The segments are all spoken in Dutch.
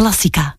Cinema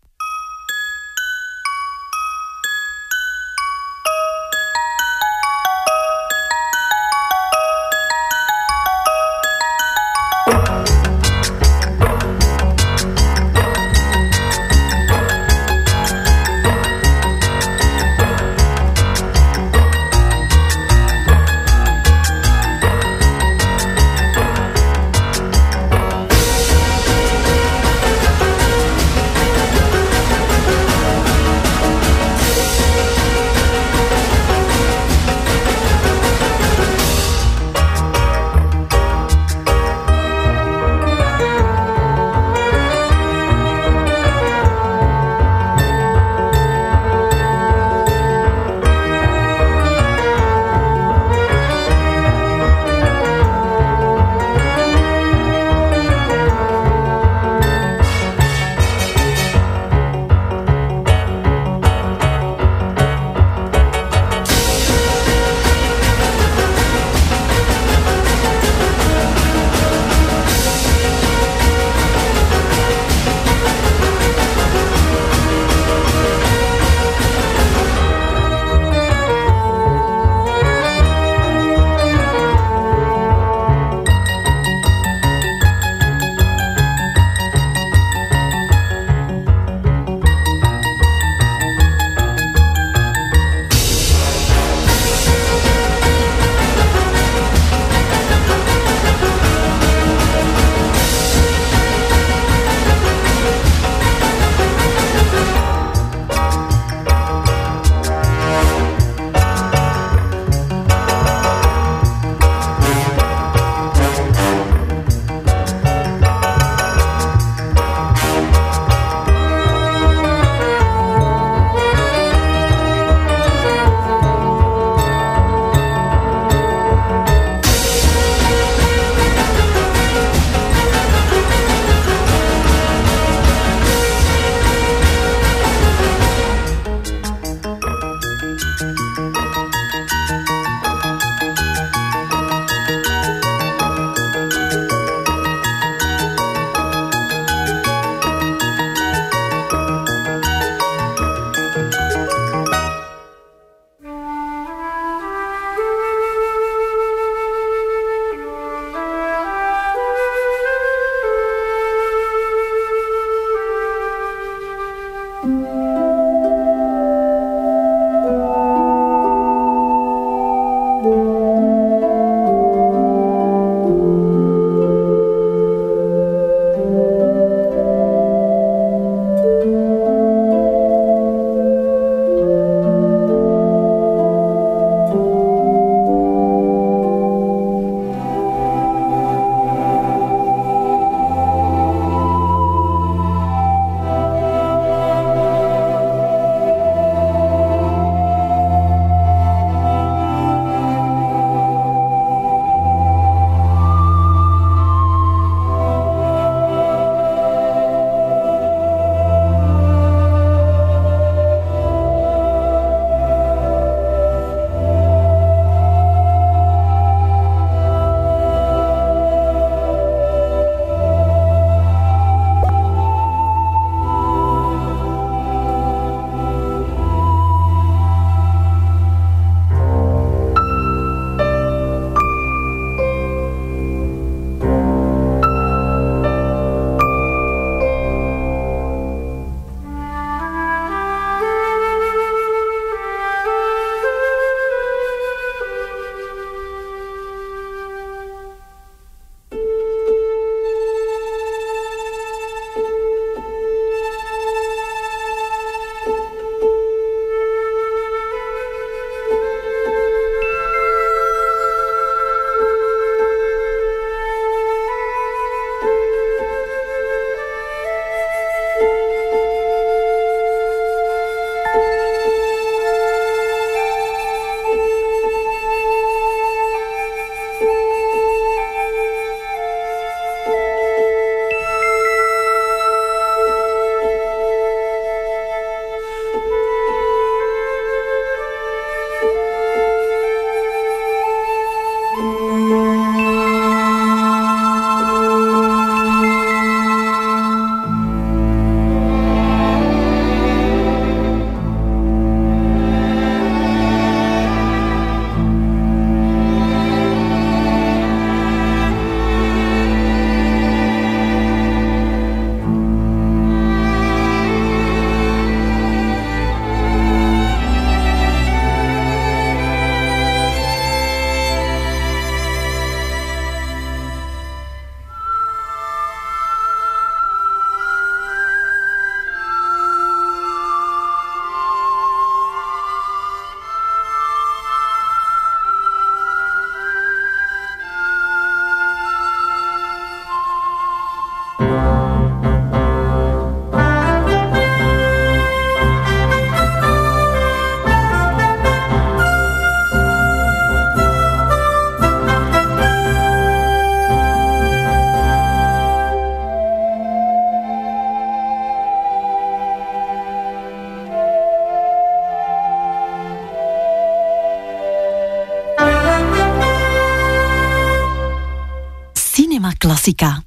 Classica.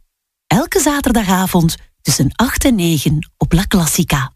Elke zaterdagavond tussen 8 en 9 op La Classica.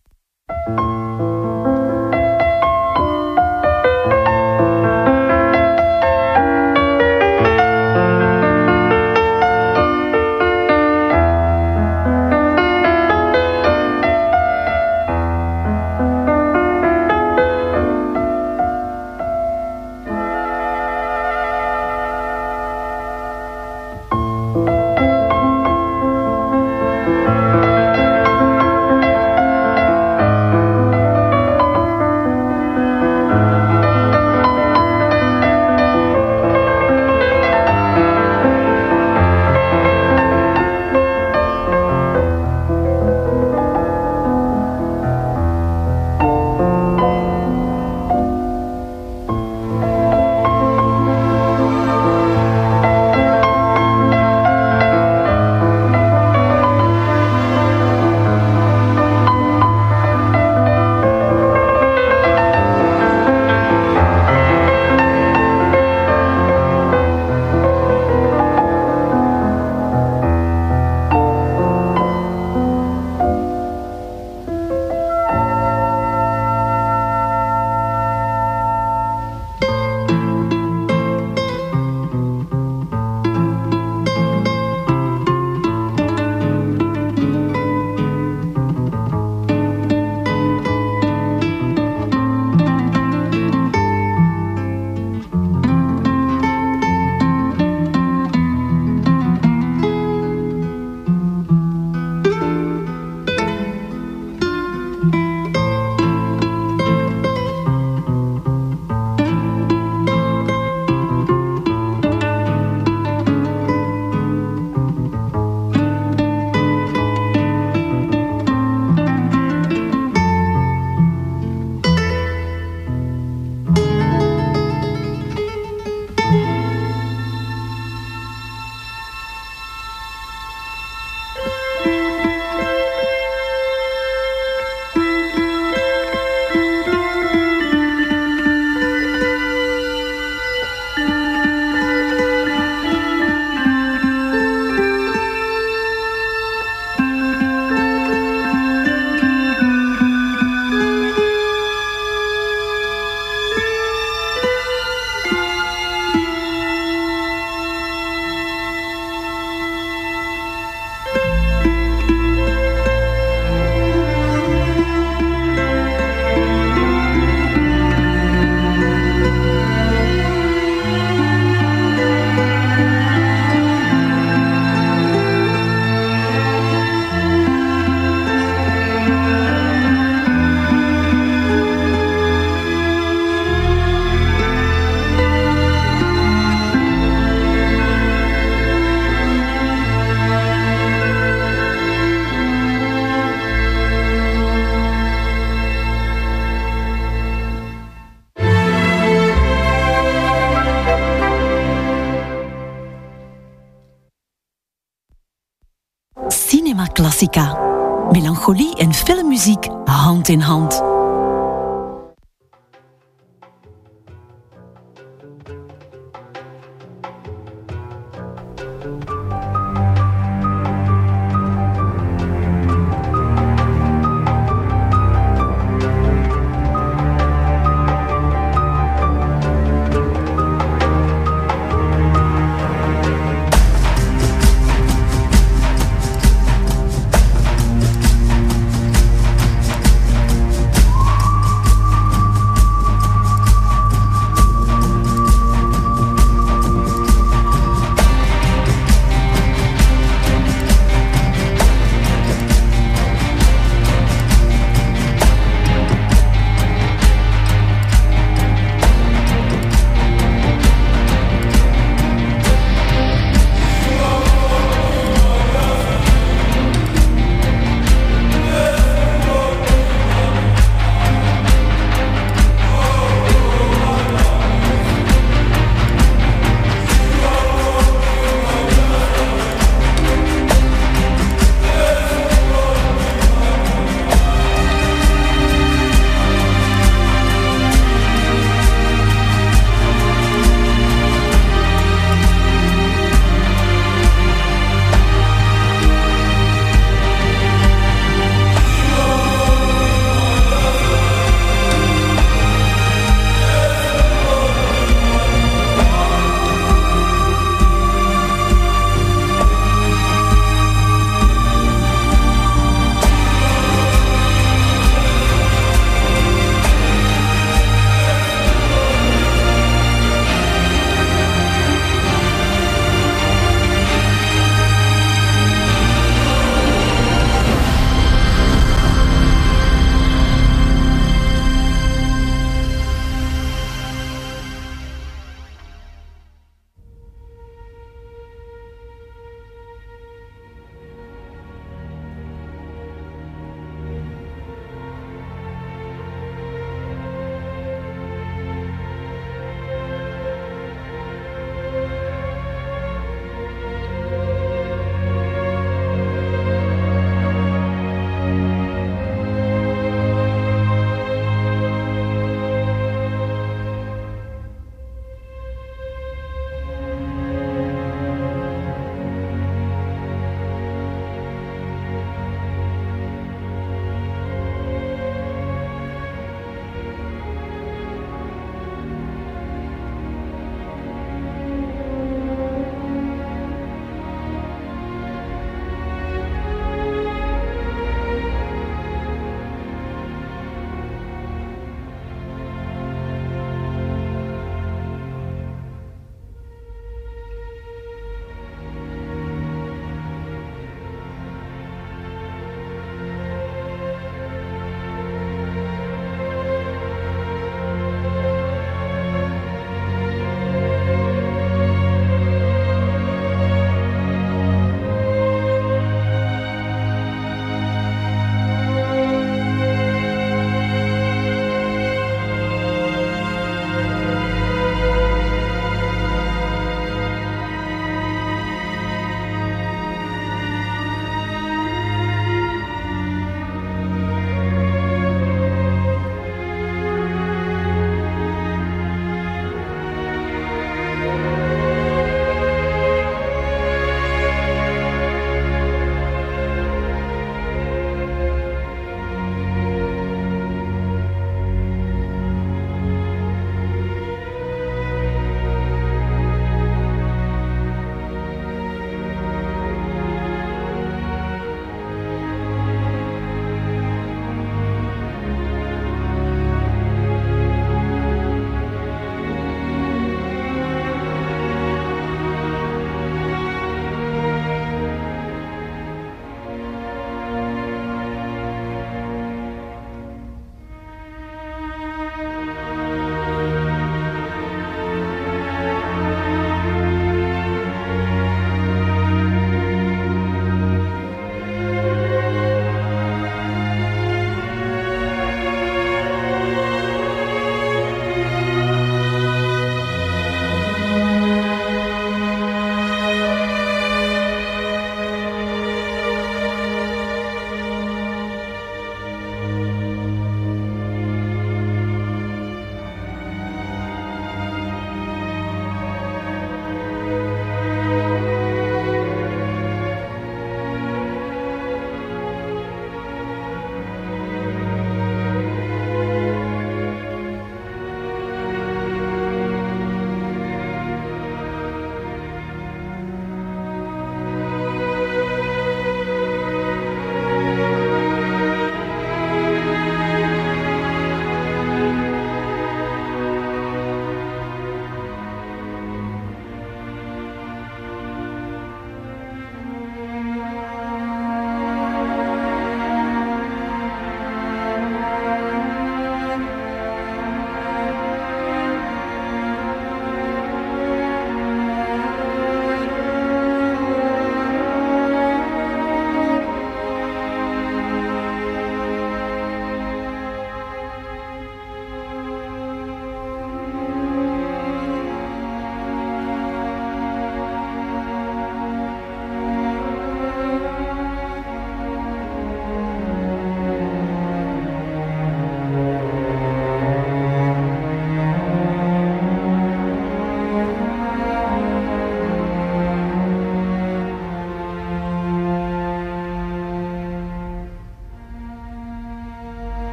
Classica. Melancholie en filmmuziek hand in hand.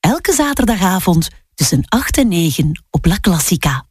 Elke zaterdagavond tussen 8 en 9 op La Classica.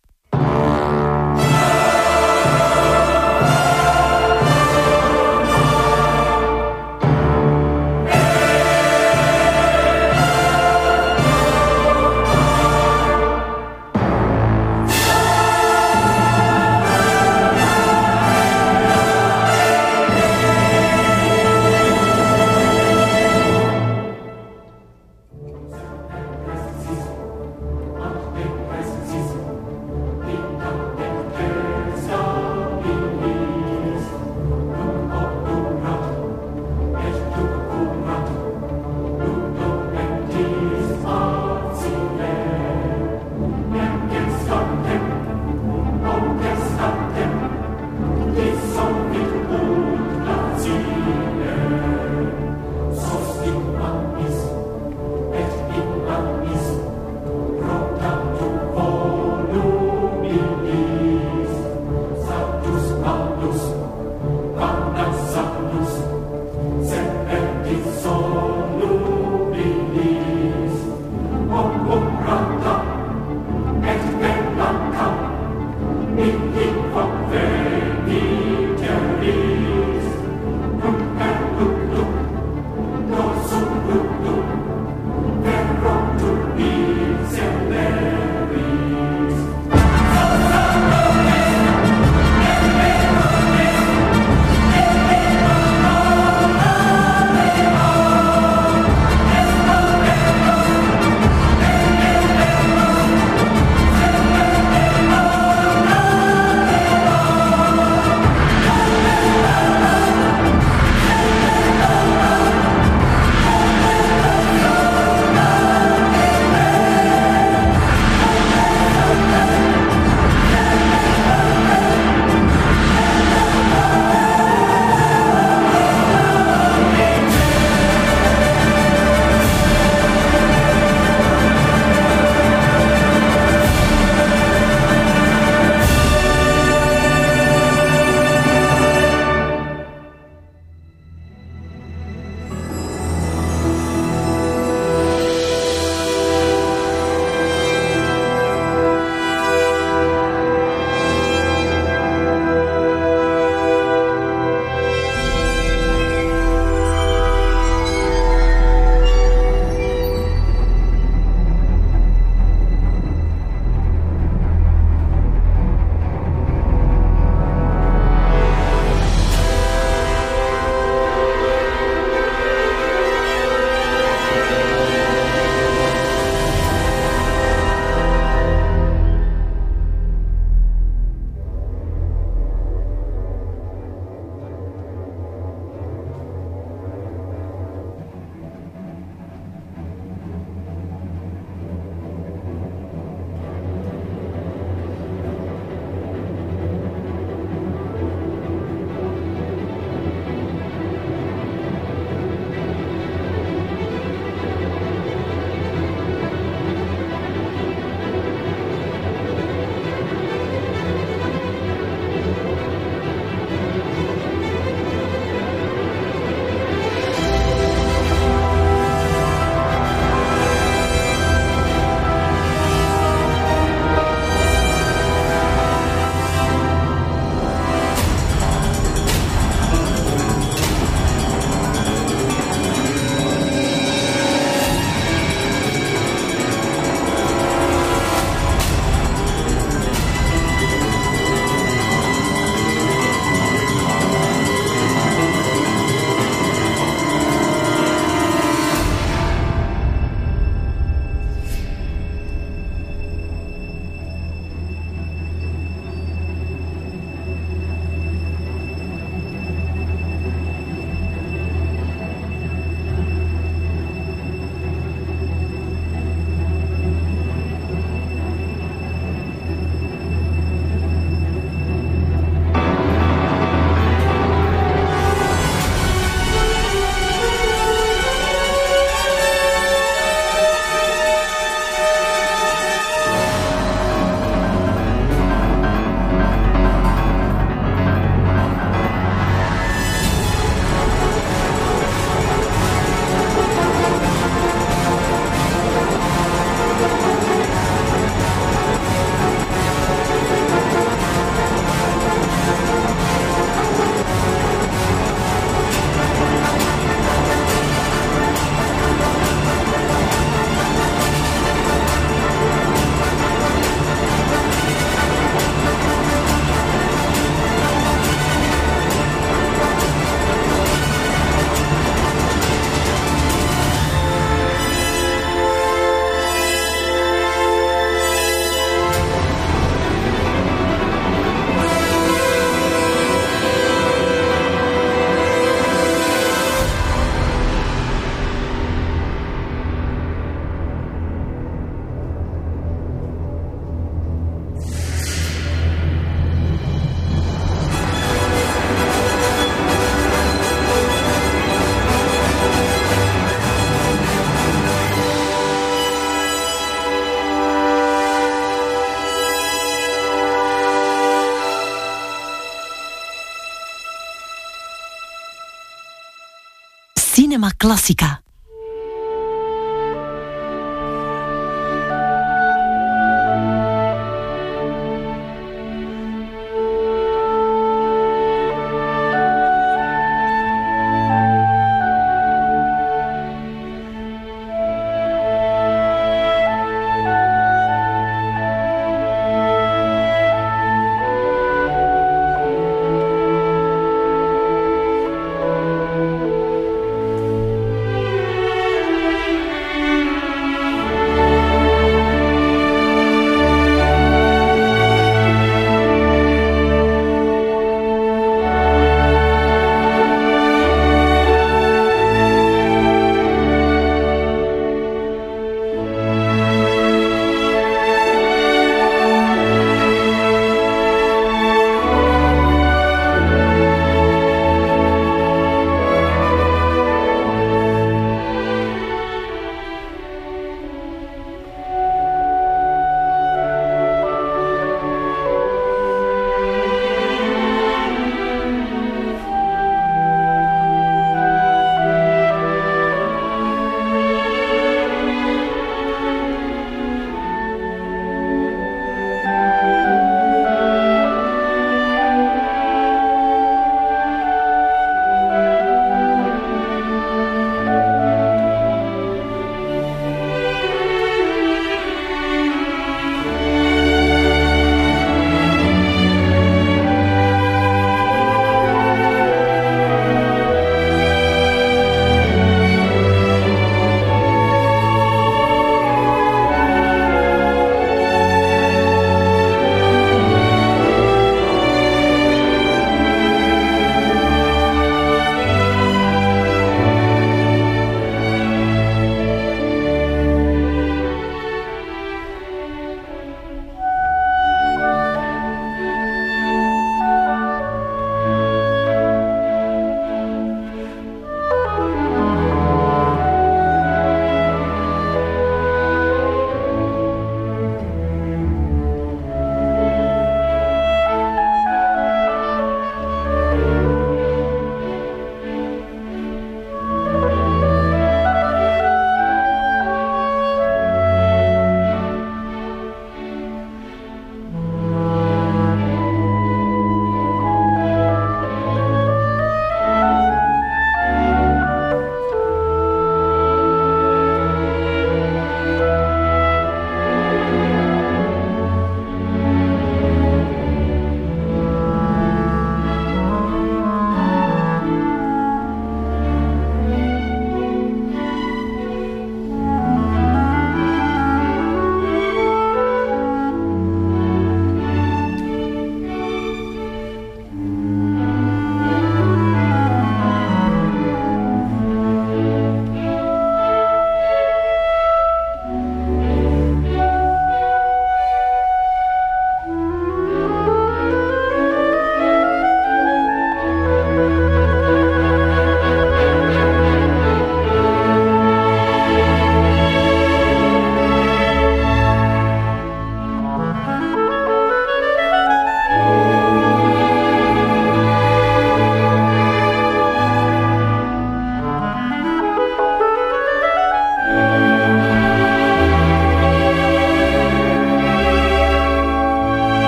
Cinema